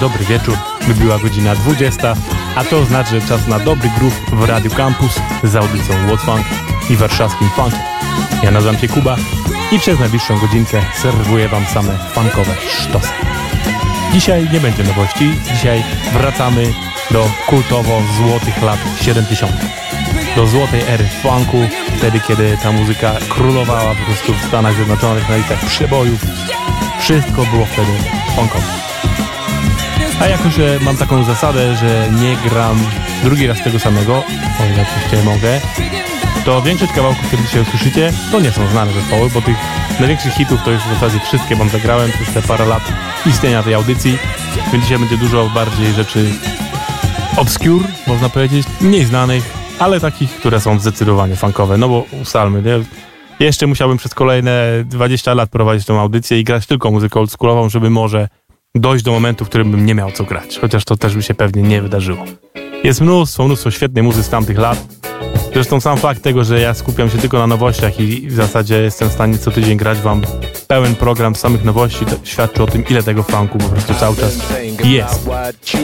dobry wieczór. Wybiła godzina 20, a to znaczy, że czas na dobry groove w Radio Campus z audycją What Funk i warszawskim funkiem. Ja nazywam się Kuba i przez najbliższą godzinkę serwuję Wam same funkowe sztosy. Dzisiaj nie będzie nowości, dzisiaj wracamy do kultowo złotych lat 70. Do złotej ery funku, wtedy kiedy ta muzyka królowała po prostu w Stanach Zjednoczonych na listach przebojów. Wszystko było wtedy funkowe. A jako, że mam taką zasadę, że nie gram drugi raz tego samego, o ile oczywiście mogę, to większość kawałków, które dzisiaj usłyszycie, to nie są znane zespoły, bo tych największych hitów to już w zasadzie wszystkie wam zagrałem przez te parę lat istnienia tej audycji, więc dzisiaj będzie dużo bardziej rzeczy obscure, można powiedzieć, mniej znanych, ale takich, które są zdecydowanie funkowe, no bo ustalmy, nie? Jeszcze musiałbym przez kolejne 20 lat prowadzić tą audycję i grać tylko muzykę oldschoolową, żeby może dojść do momentu, w którym bym nie miał co grać, chociaż to też by się pewnie nie wydarzyło. Jest mnóstwo, mnóstwo świetnej muzyki z tamtych lat. Zresztą sam fakt tego, że ja skupiam się tylko na nowościach i w zasadzie jestem w stanie co tydzień grać wam pełen program samych nowości, świadczy o tym, ile tego funku po prostu cały czas jest.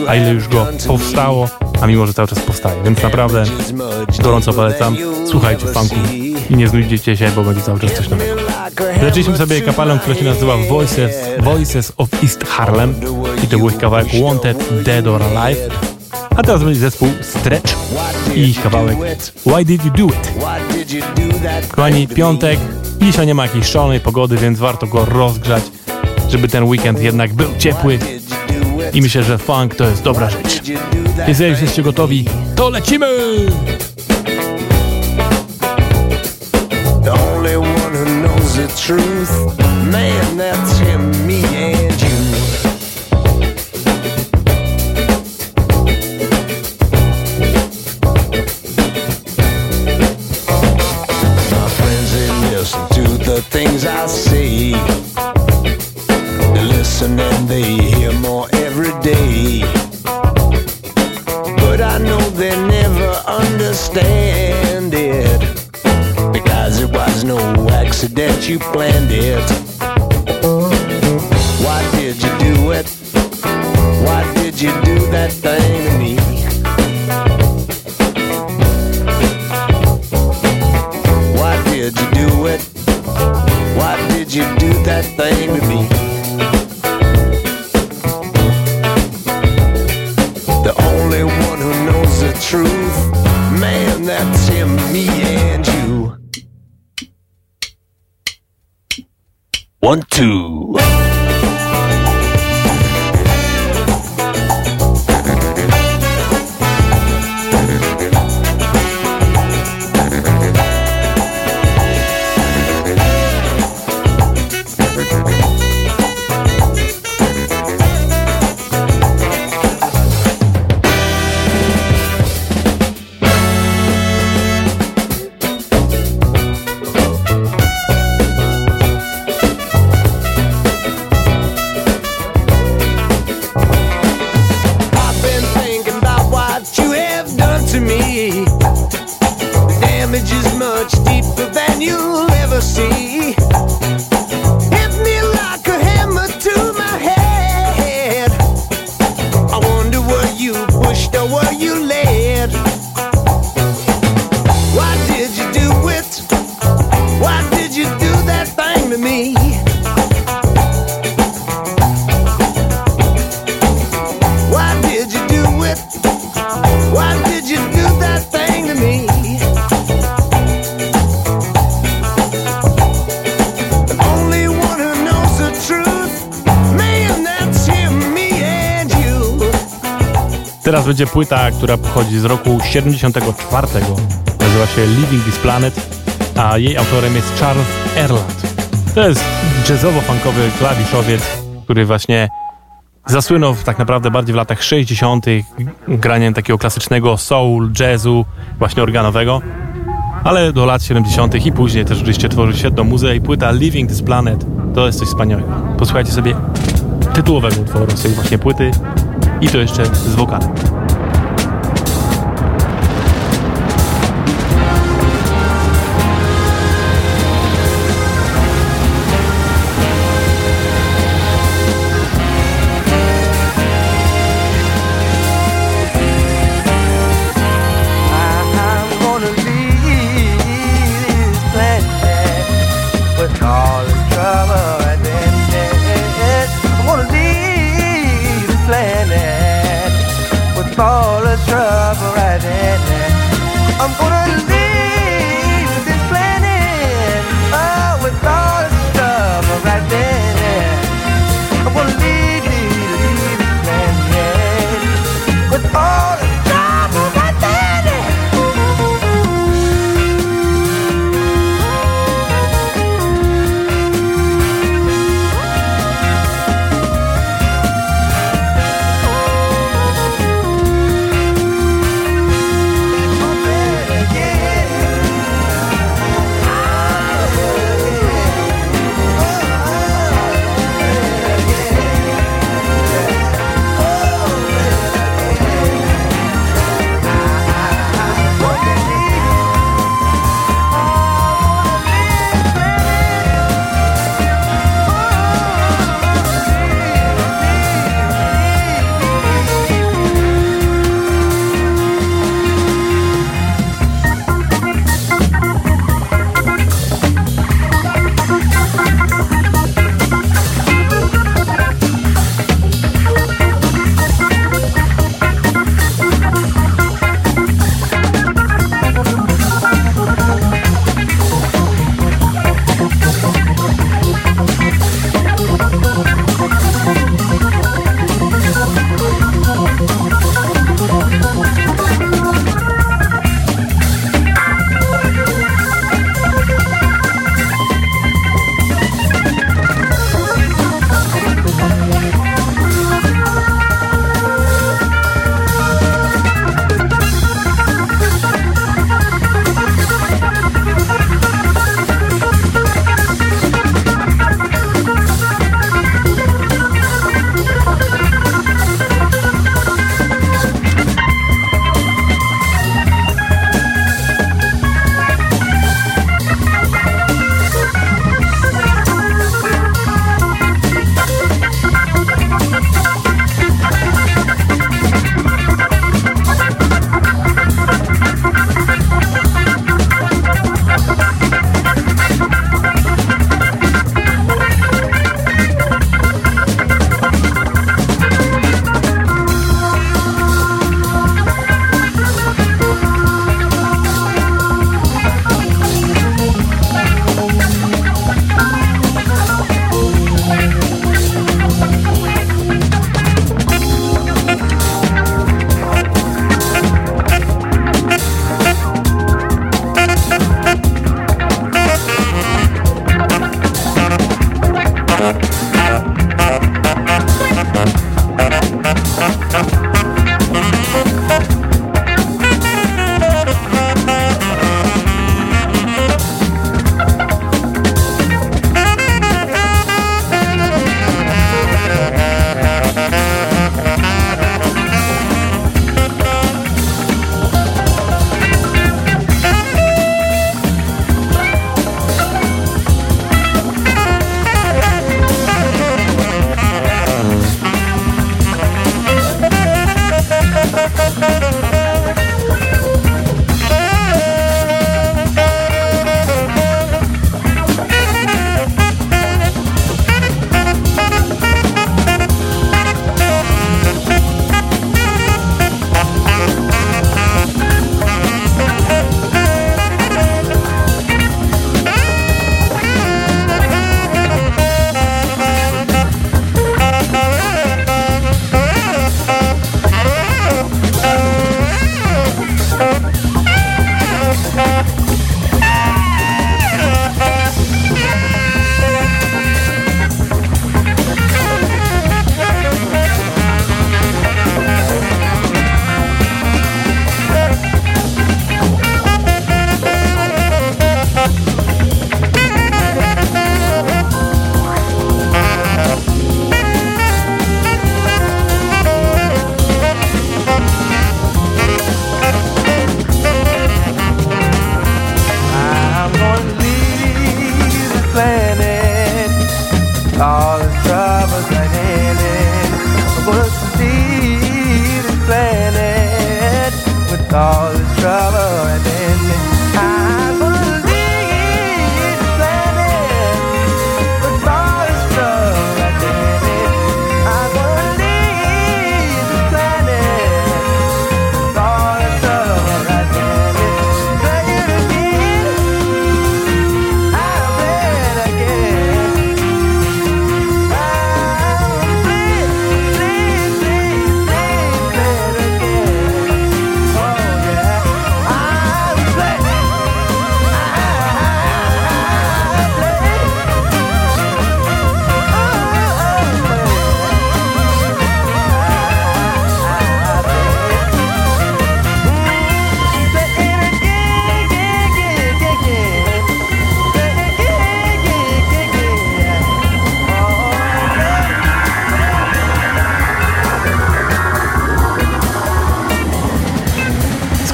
A ile już go powstało, a mimo, że cały czas powstaje. Więc naprawdę gorąco polecam. Słuchajcie funku i nie znudzicie się, bo będzie cały czas coś nowego. Zaczęliśmy sobie kapelę, która się nazywa Voices, Voices of East Harlem i to był ich kawałek Wanted, Dead or Alive. A teraz będzie zespół Stretch i kawałek Why Did You Do It? Kochani, piątek, dzisiaj nie ma jakiejś szalonej pogody, więc warto go rozgrzać, żeby ten weekend jednak był ciepły i myślę, że funk to jest dobra rzecz. Jeżeli jesteście gotowi, to lecimy! The truth, man, that's him, me things I say. They listen and they hear more every day. But I know they never understand it. Because it was no accident, you planned it. Why did you do it? Why did you do that thing to me? Będzie płyta, która pochodzi z roku 74. Nazywa się Living This Planet, a jej autorem jest Charles Erland. To jest jazzowo-funkowy klawiszowiec, który właśnie zasłynął tak naprawdę bardziej w latach 60. graniem takiego klasycznego soul, jazzu, właśnie organowego. Ale do lat 70. i później też oczywiście tworzył świetną muzykę i płyta Living This Planet to jest coś wspaniałego. Posłuchajcie sobie tytułowego utworu z tej właśnie płyty i to jeszcze z wokalem.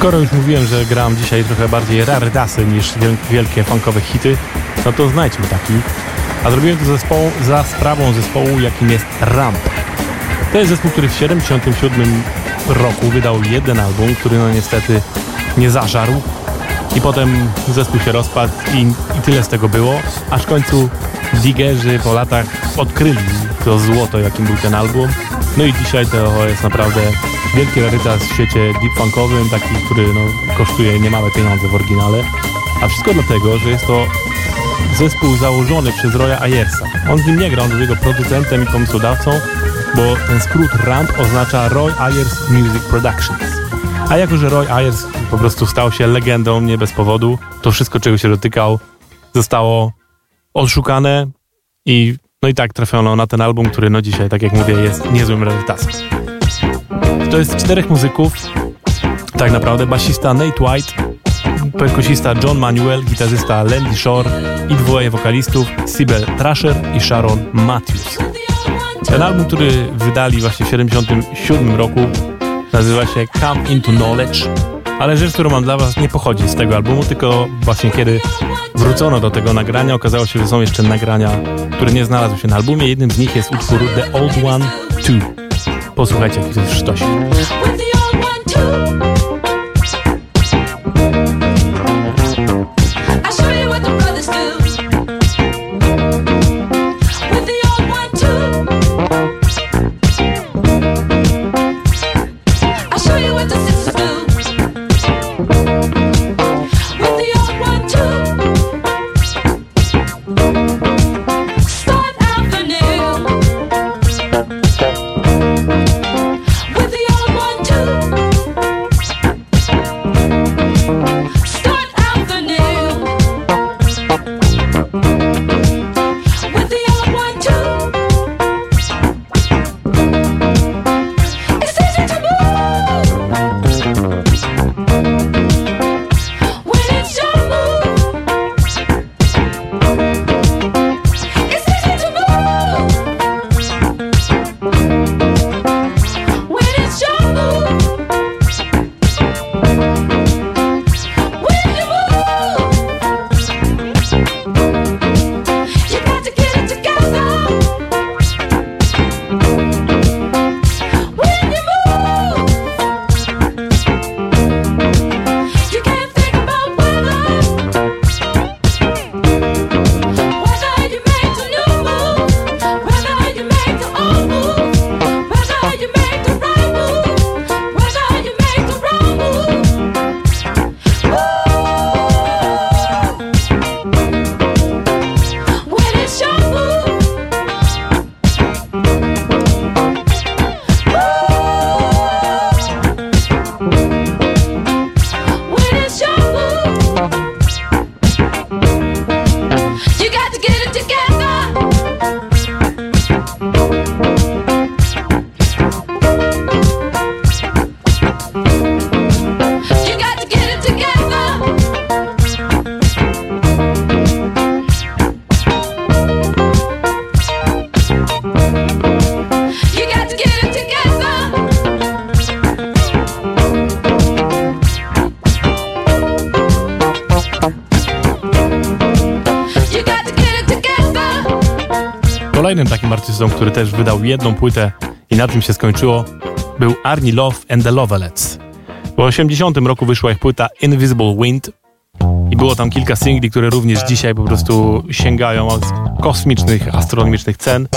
Skoro już mówiłem, że gram dzisiaj trochę bardziej raridasy niż wielkie funkowe hity, no to znajdźmy taki. A zrobiłem to zespołu, za sprawą zespołu, jakim jest Ramp. To jest zespół, który w 1977 roku wydał jeden album, który no niestety nie zażarł. I potem zespół się rozpadł i, i tyle z tego było, aż w końcu digerzy po latach odkryli to złoto, jakim był ten album. No i dzisiaj to jest naprawdę wielki rarytas w świecie deep funkowym, taki, który no, kosztuje niemałe pieniądze w oryginale. A wszystko dlatego, że jest to zespół założony przez Roya Ayersa. On z nim nie gra, on był jego producentem i pomysłodawcą, bo ten skrót RAMP oznacza Roy Ayers Music Productions. A jako, że Roy Ayers po prostu stał się legendą nie bez powodu, to wszystko, czego się dotykał, zostało odszukane i no i tak trafiono na ten album, który no dzisiaj, tak jak mówię, jest niezłym rarytasem. To jest czterech muzyków, tak naprawdę basista Nate White, perkusista John Manuel, gitarzysta Landy Shore i dwoje wokalistów Sybil Trasher i Sharon Matthews. Ten album, który wydali właśnie w 1977 roku nazywa się Come Into Knowledge, ale rzecz, którą mam dla Was nie pochodzi z tego albumu, tylko właśnie kiedy wrócono do tego nagrania, okazało się, że są jeszcze nagrania, które nie znalazły się na albumie. Jednym z nich jest utwór The Old One 2. Posłuchajcie, jaki to jest sztosik. Artystą, który też wydał jedną płytę i na tym się skończyło, był Arnie Love and the Lovelets. W 80 roku wyszła ich płyta Invisible Wind i było tam kilka singli, które również dzisiaj po prostu sięgają kosmicznych, astronomicznych cen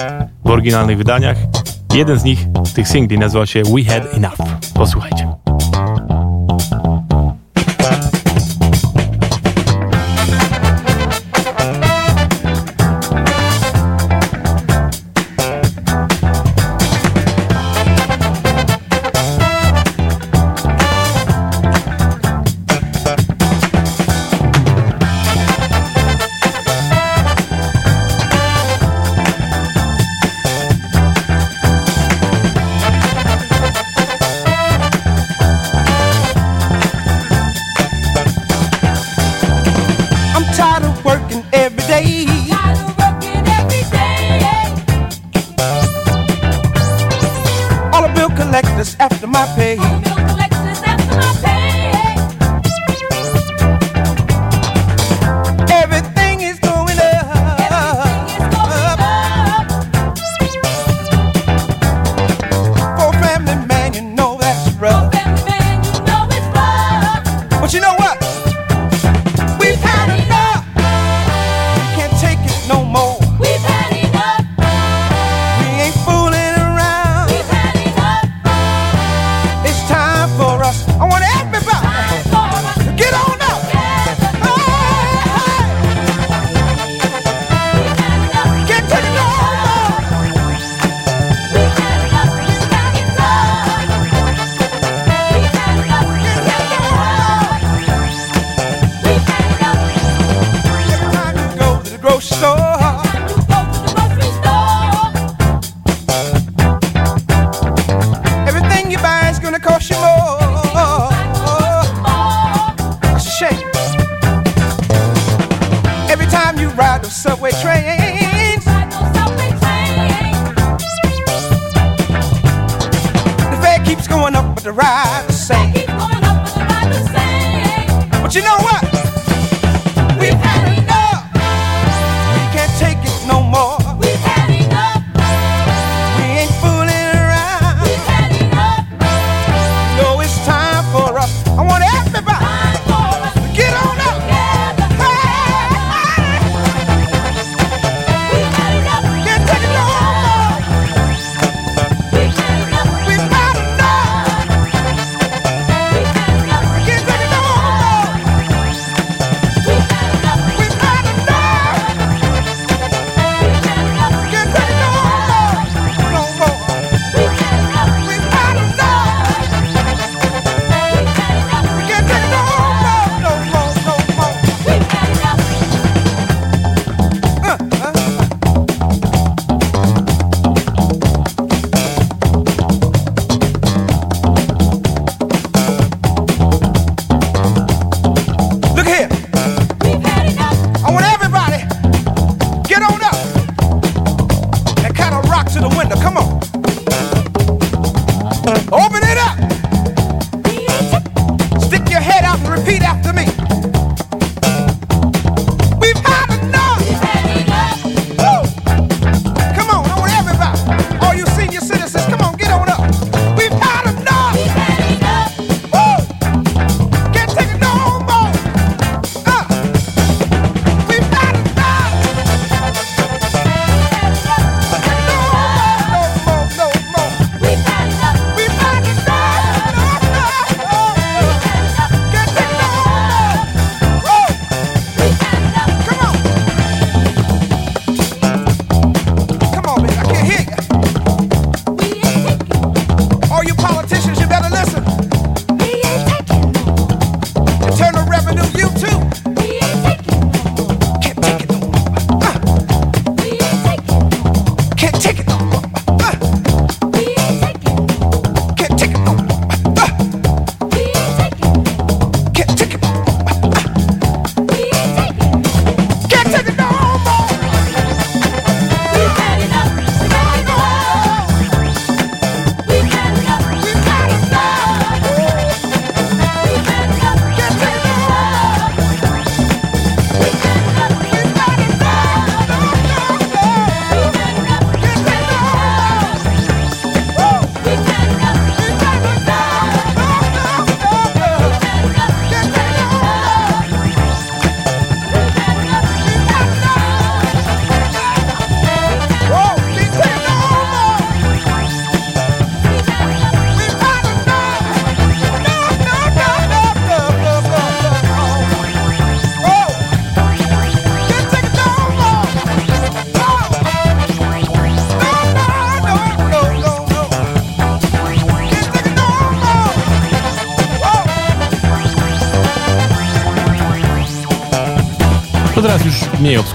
w oryginalnych wydaniach. Jeden z nich, tych singli, nazywa się We Had Enough. Posłuchajcie.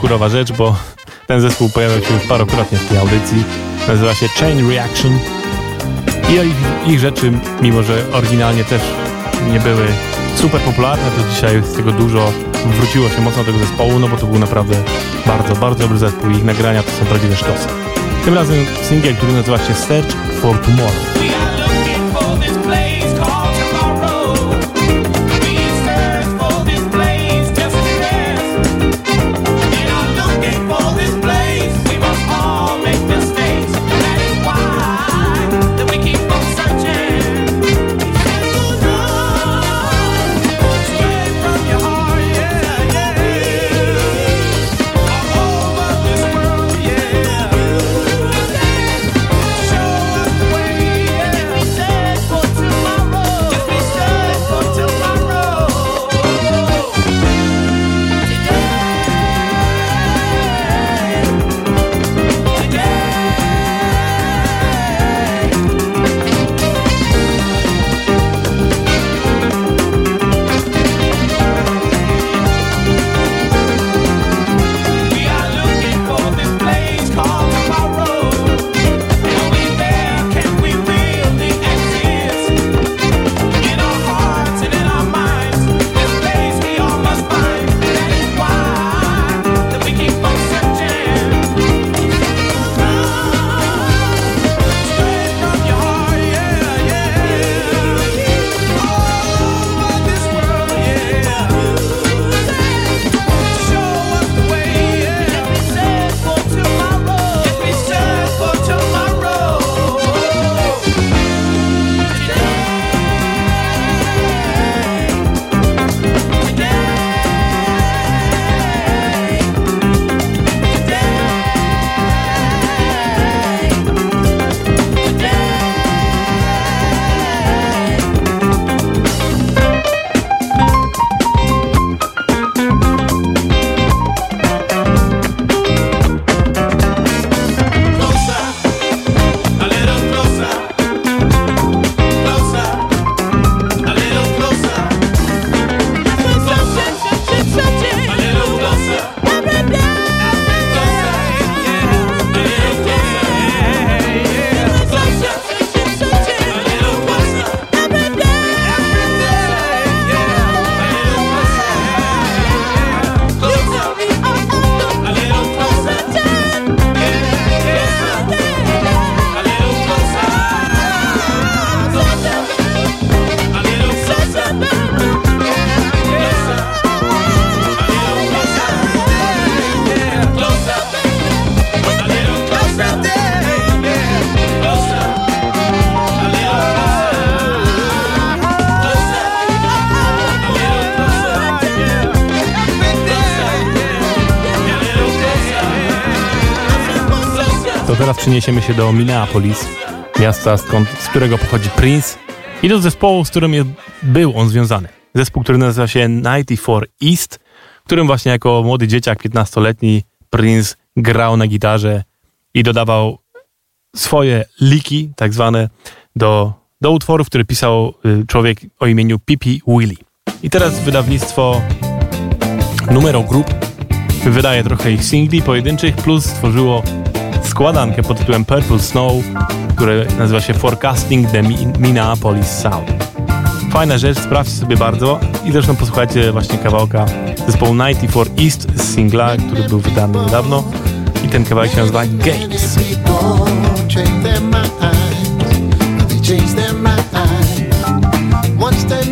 Obskurowa rzecz, bo ten zespół pojawiał się już parokrotnie w tej audycji. Nazywa się Chain Reaction. I ich, ich rzeczy, mimo że oryginalnie też nie były super popularne, to dzisiaj jest tego dużo. Wróciło się mocno do tego zespołu, no bo to był naprawdę bardzo, bardzo dobry zespół. Ich nagrania to są prawdziwe sztosy. Tym razem singiel, który nazywa się Search for Tomorrow. Przeniesiemy się do Minneapolis, miasta, skąd, z którego pochodzi Prince i do zespołu, z którym był on związany. Zespół, który nazywa się 94 East, w którym właśnie jako młody dzieciak, 15-letni Prince grał na gitarze i dodawał swoje liki, tak zwane, do, do utworów, które pisał y, człowiek o imieniu Pippi Willy. I teraz wydawnictwo Numero Group wydaje trochę ich singli pojedynczych, plus stworzyło składankę pod tytułem Purple Snow, które nazywa się Forecasting the Minneapolis Sound. Fajna rzecz, sprawdźcie sobie bardzo i zresztą posłuchajcie właśnie kawałka zespołu 94 East z singla, który był wydany niedawno i ten kawałek się nazywa Games. Once they make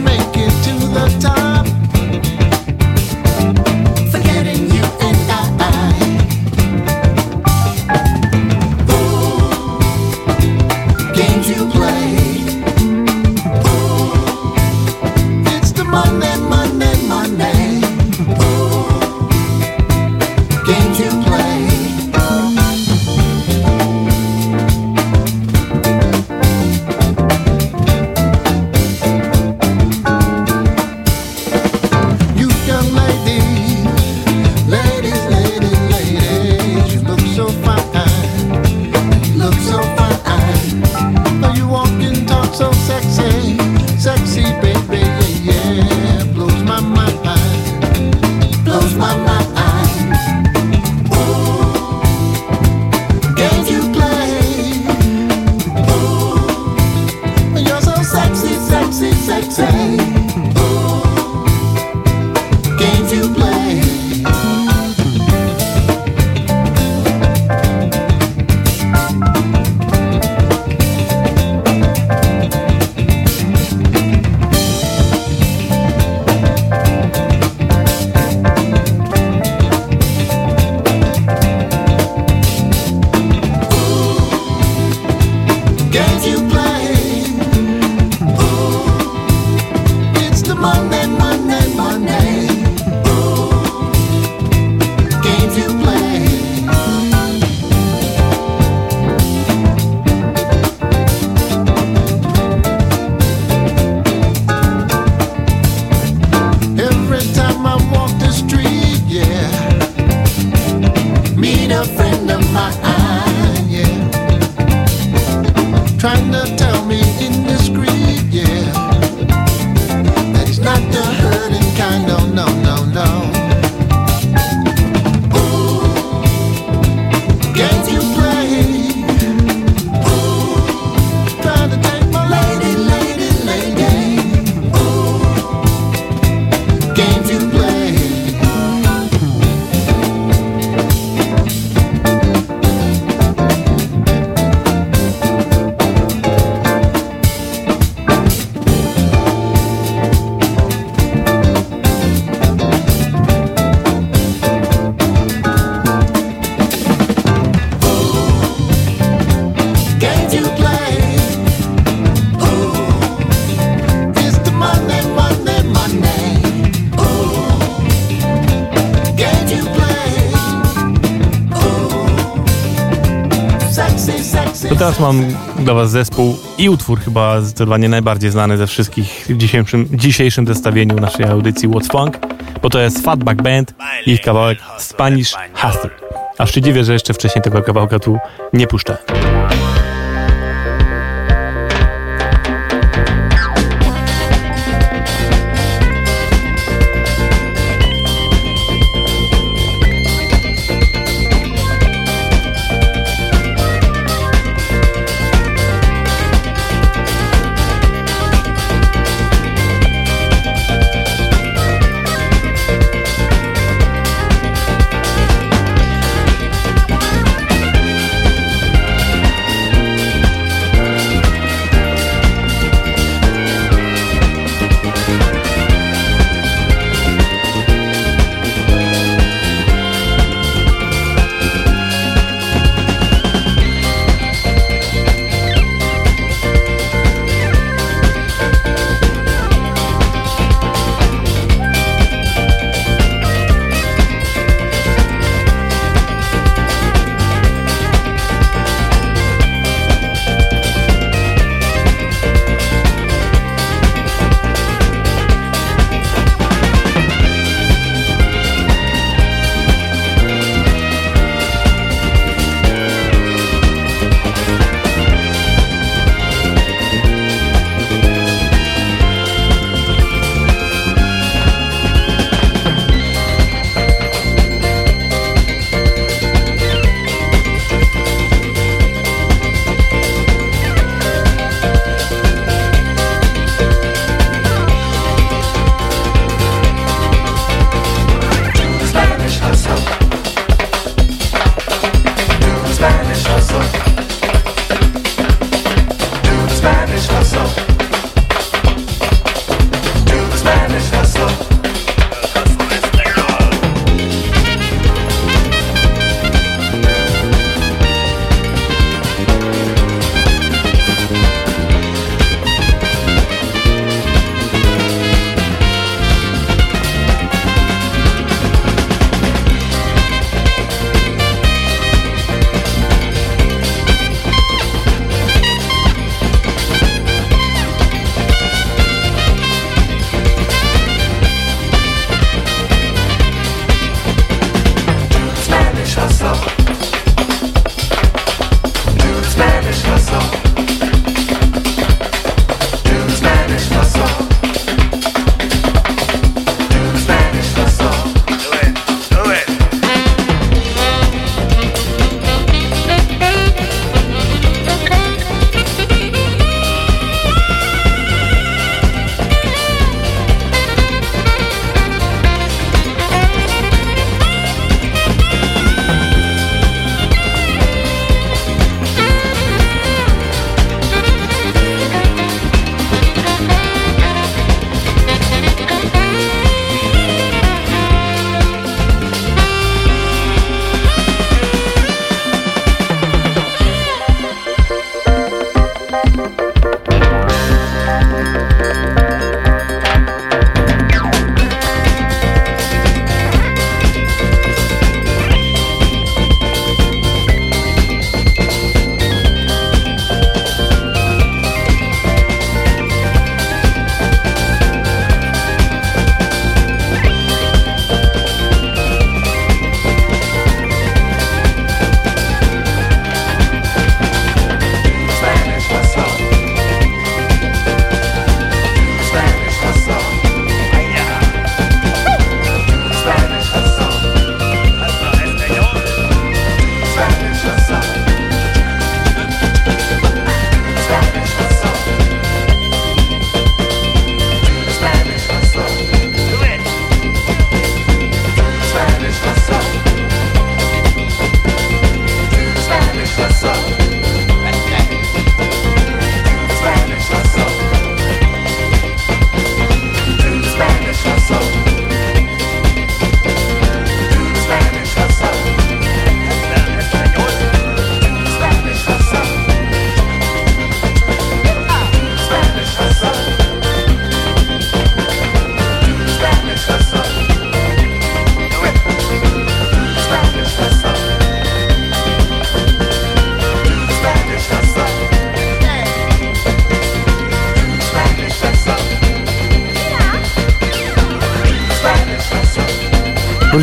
teraz mam dla Was zespół i utwór chyba zdecydowanie najbardziej znany ze wszystkich w dzisiejszym, dzisiejszym zestawieniu naszej audycji What's Funk, bo to jest Fatback Band i ich kawałek Spanish Hustle. Aż się dziwię, że jeszcze wcześniej tego kawałka tu nie puszczę.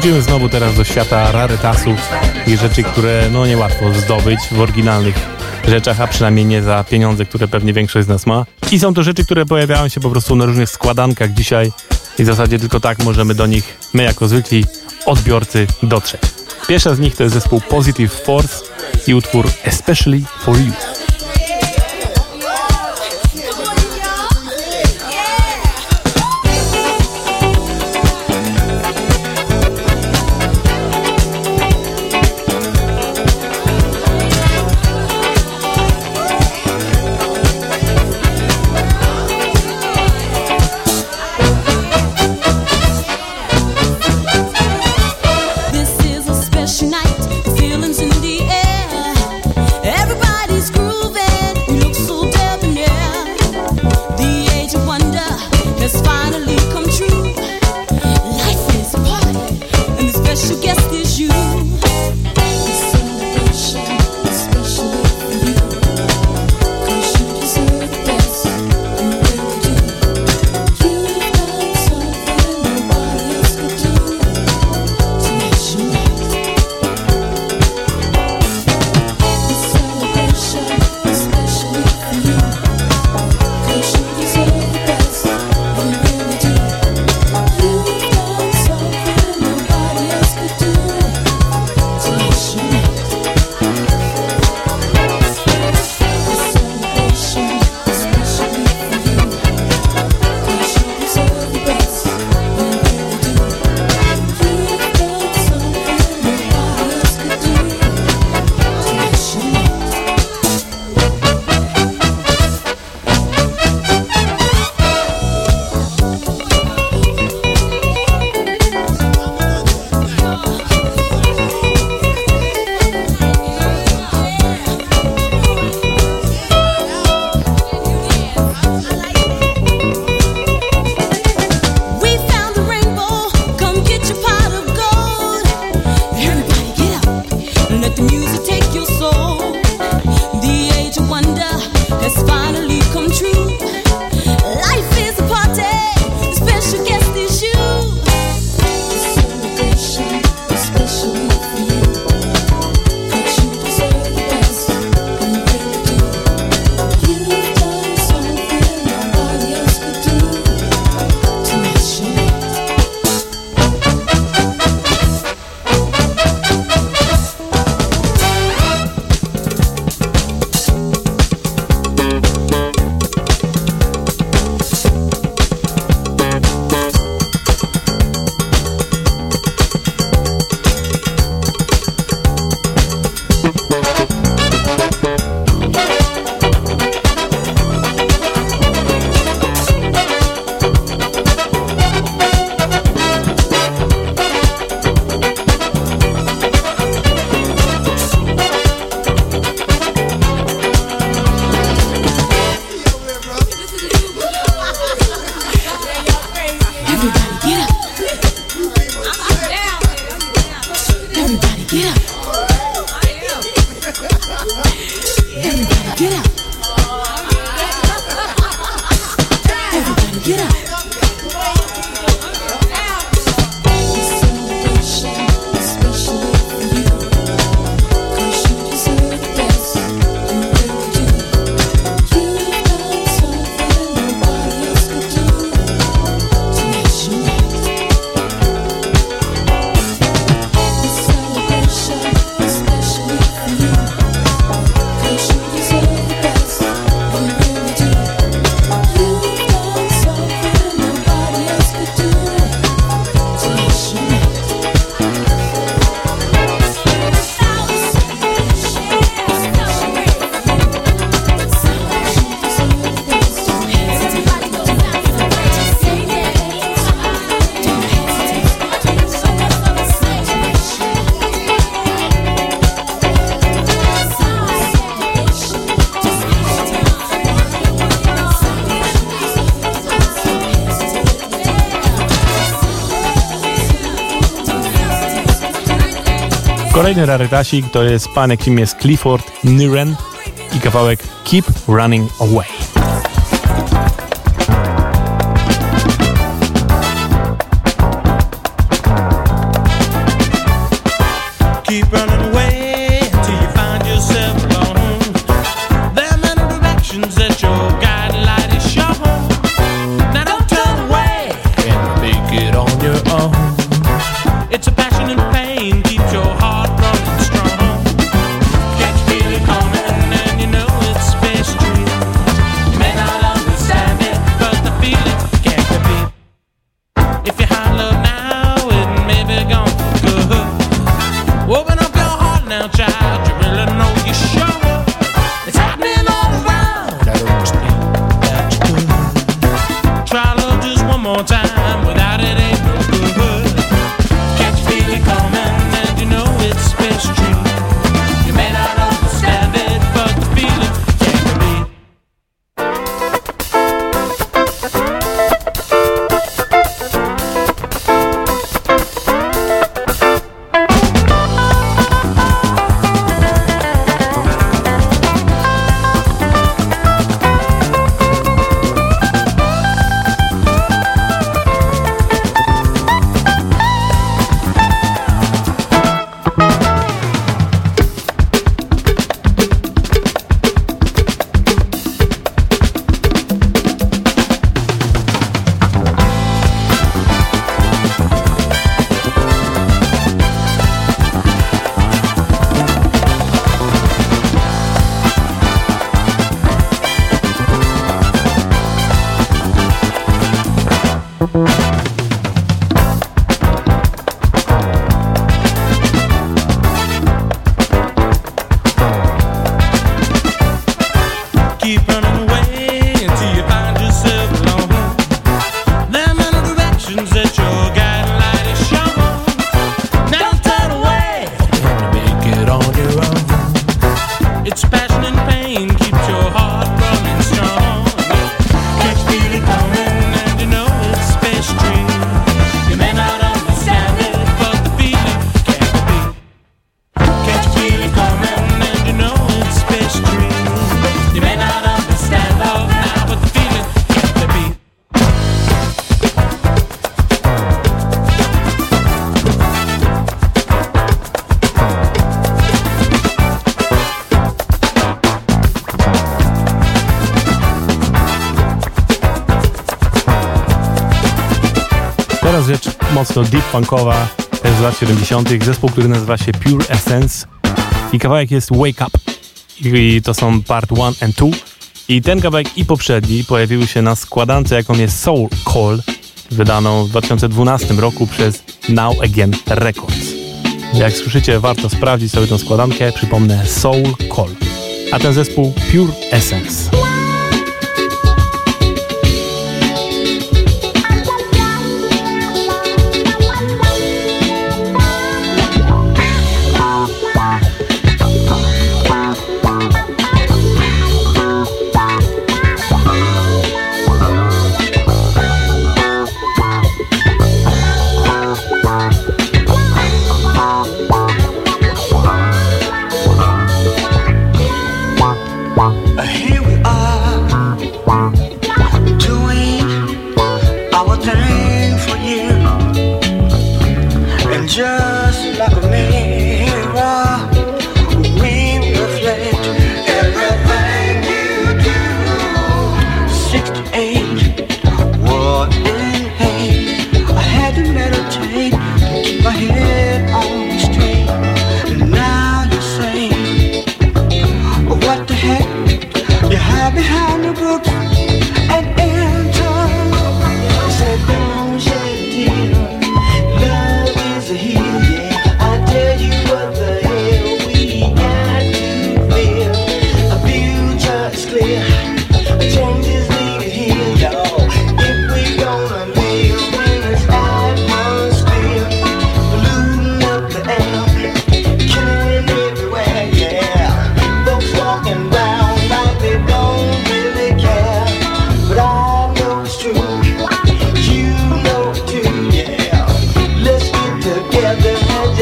Wrócimy znowu teraz do świata rarytasów i rzeczy, które no niełatwo zdobyć w oryginalnych rzeczach, a przynajmniej nie za pieniądze, które pewnie większość z nas ma. I są to rzeczy, które pojawiają się po prostu na różnych składankach dzisiaj i w zasadzie tylko tak możemy do nich, my jako zwykli odbiorcy, dotrzeć. Pierwsza z nich to jest zespół Positive Force i utwór Especially For You. Kolejny rarytasik to jest pan, jakim jest Clifford Niren i kawałek Keep Running Away. Deep funkowa, też z lat 70. Zespół, który nazywa się Pure Essence i kawałek jest Wake Up i to są part 1 and 2 i ten kawałek i poprzedni pojawiły się na składance, jaką jest Soul Call, wydaną w 2012 roku przez Now Again Records. Jak słyszycie, warto sprawdzić sobie tą składankę, przypomnę Soul Call, a ten zespół Pure Essence.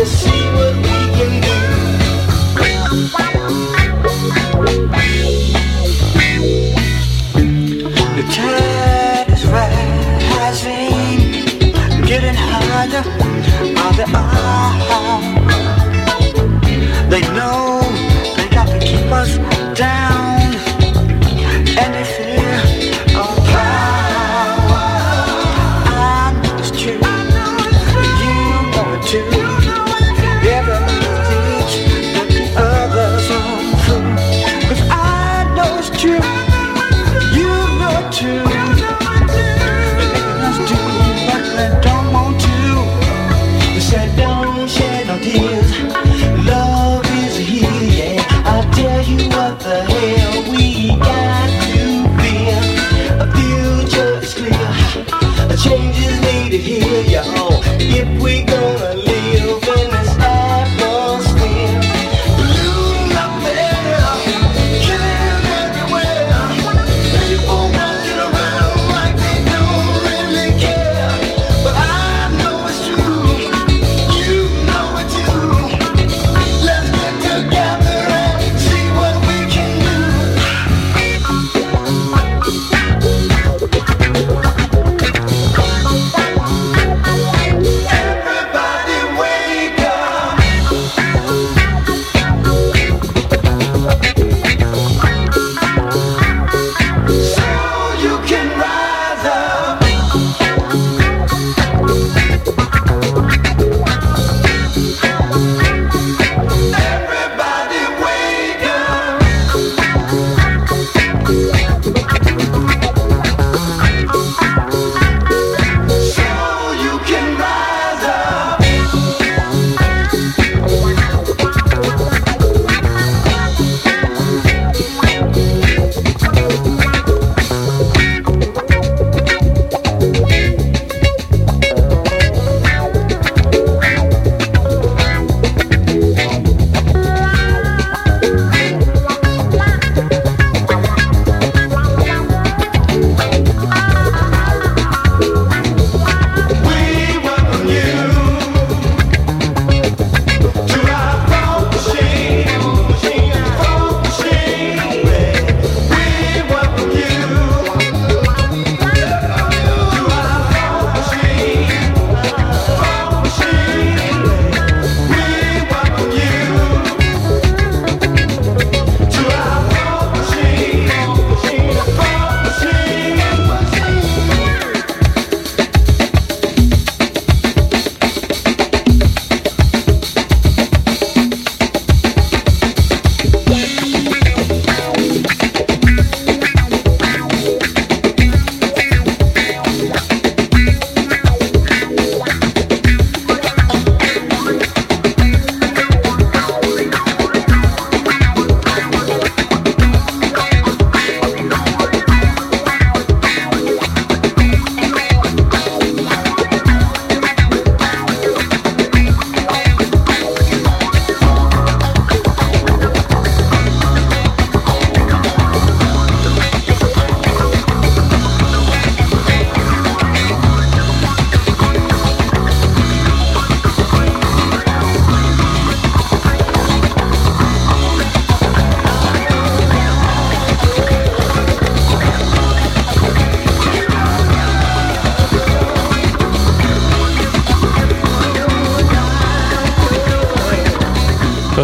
see what we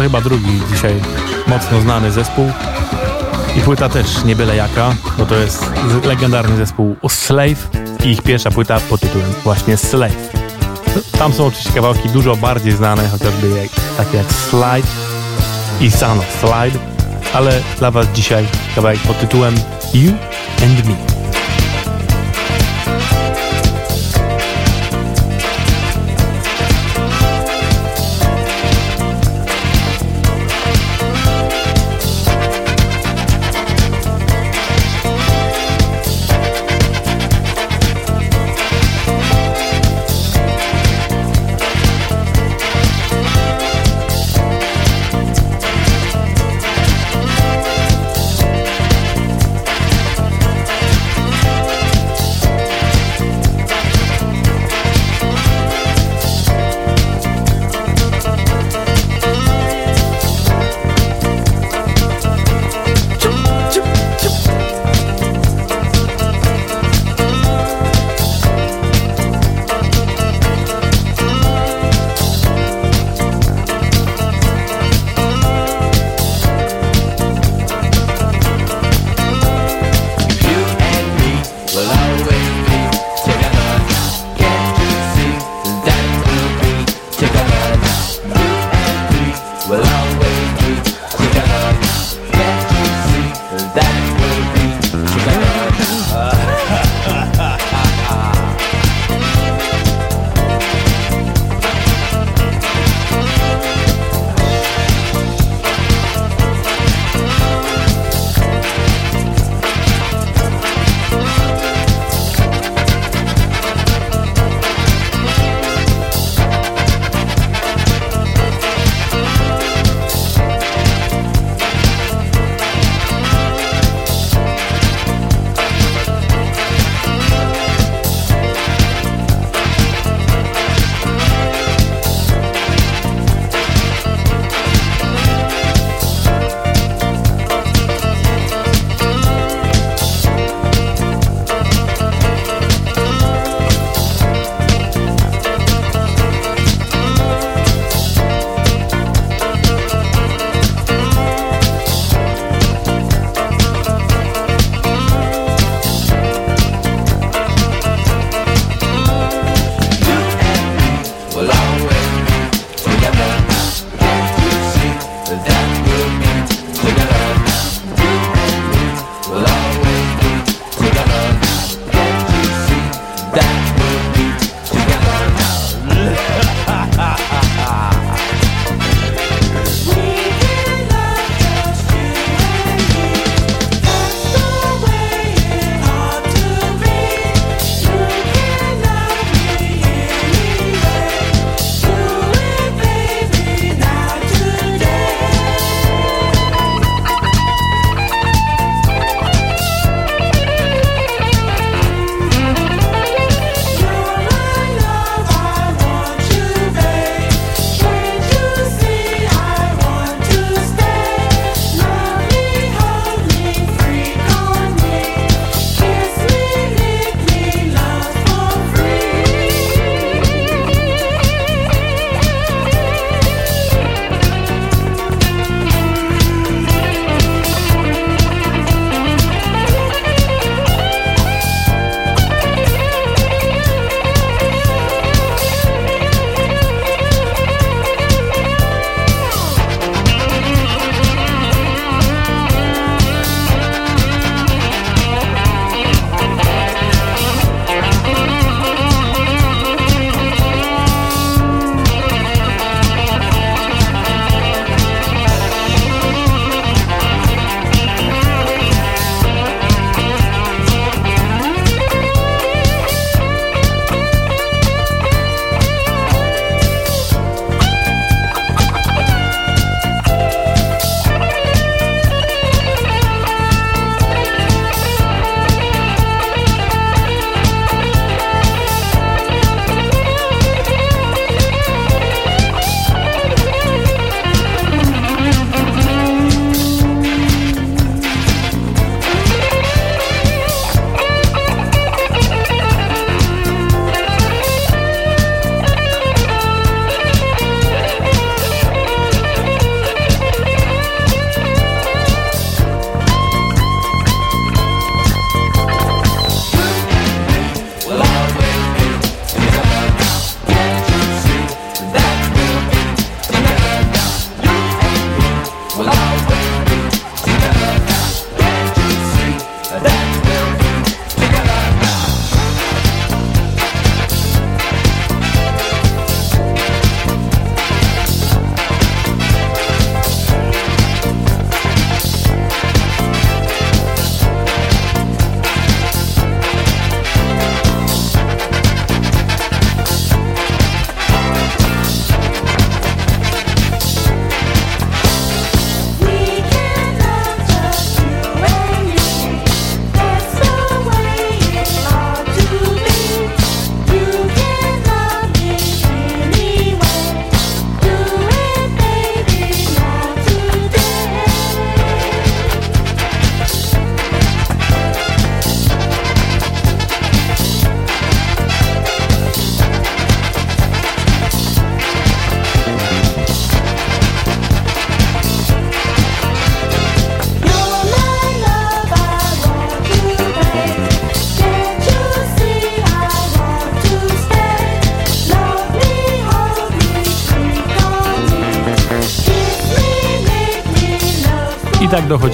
To chyba drugi dzisiaj mocno znany zespół. I płyta też nie byle jaka, bo to jest legendarny zespół Slave i ich pierwsza płyta pod tytułem właśnie Slave. Tam są oczywiście kawałki dużo bardziej znane, chociażby jak, takie jak Slide i Son of Slide, ale dla Was dzisiaj kawałek pod tytułem You and Me.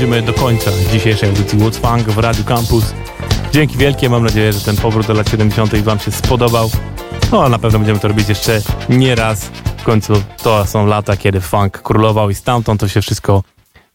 Do końca dzisiejszej audycji What's Funk w Radio Campus. Dzięki wielkie, mam nadzieję, że ten powrót do lat 70. Wam się spodobał. No, a na pewno będziemy to robić jeszcze nie raz. W końcu to są lata, kiedy funk królował i stamtąd to się wszystko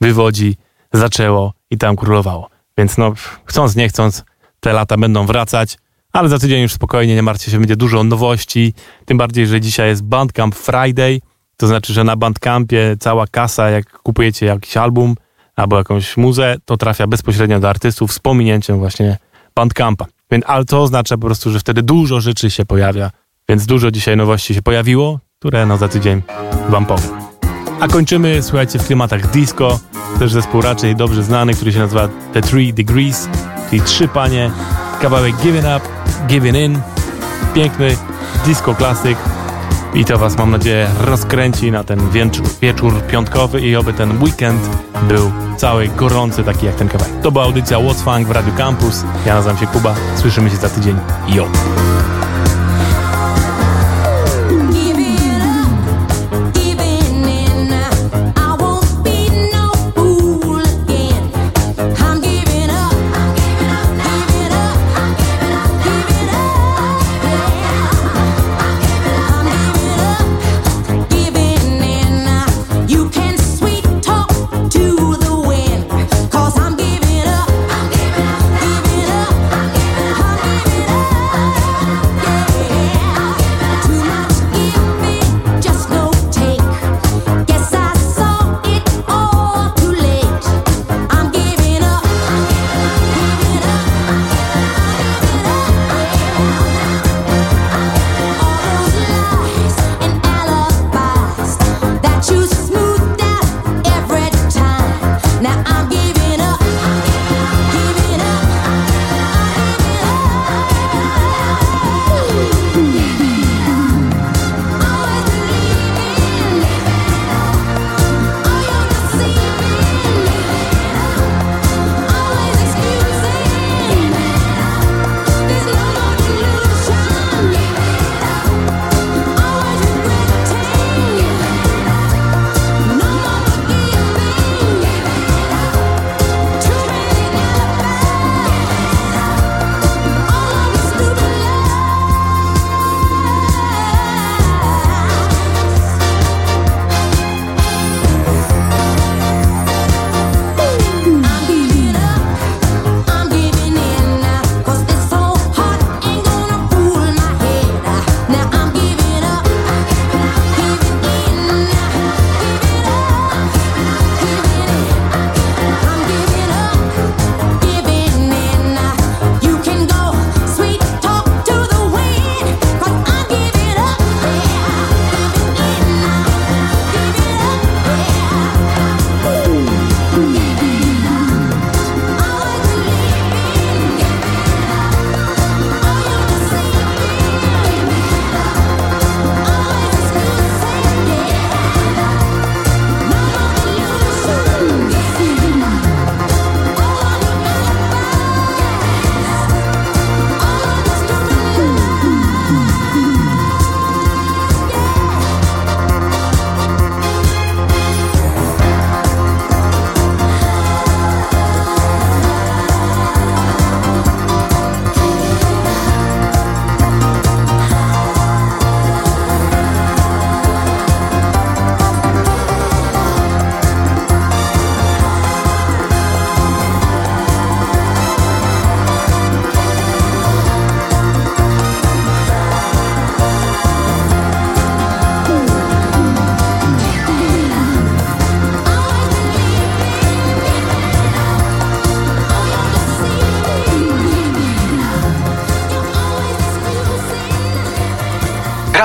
wywodzi, zaczęło i tam królowało. Więc no, chcąc, nie chcąc, te lata będą wracać, ale za tydzień już spokojnie, nie martwcie się, będzie dużo nowości. Tym bardziej, że dzisiaj jest Bandcamp Friday, to znaczy, że na Bandcampie cała kasa, jak kupujecie jakiś album albo jakąś muzę, to trafia bezpośrednio do artystów z pominięciem właśnie Bandcampa. Więc, ale to oznacza po prostu, że wtedy dużo rzeczy się pojawia, więc dużo dzisiaj nowości się pojawiło, które no za tydzień wam powiem. A kończymy, słuchajcie, w klimatach disco, też zespół raczej dobrze znany, który się nazywa The Three Degrees, czyli trzy panie, kawałek Giving Up, Giving In, piękny disco klasyk i to was mam nadzieję rozkręci na ten wieczór, wieczór piątkowy i oby ten weekend był cały gorący taki jak ten kawałek. To była audycja What's Funk w Radio Campus, ja nazywam się Kuba, słyszymy się za tydzień, jo!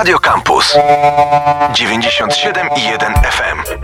Radio Campus 97 i 1 FM.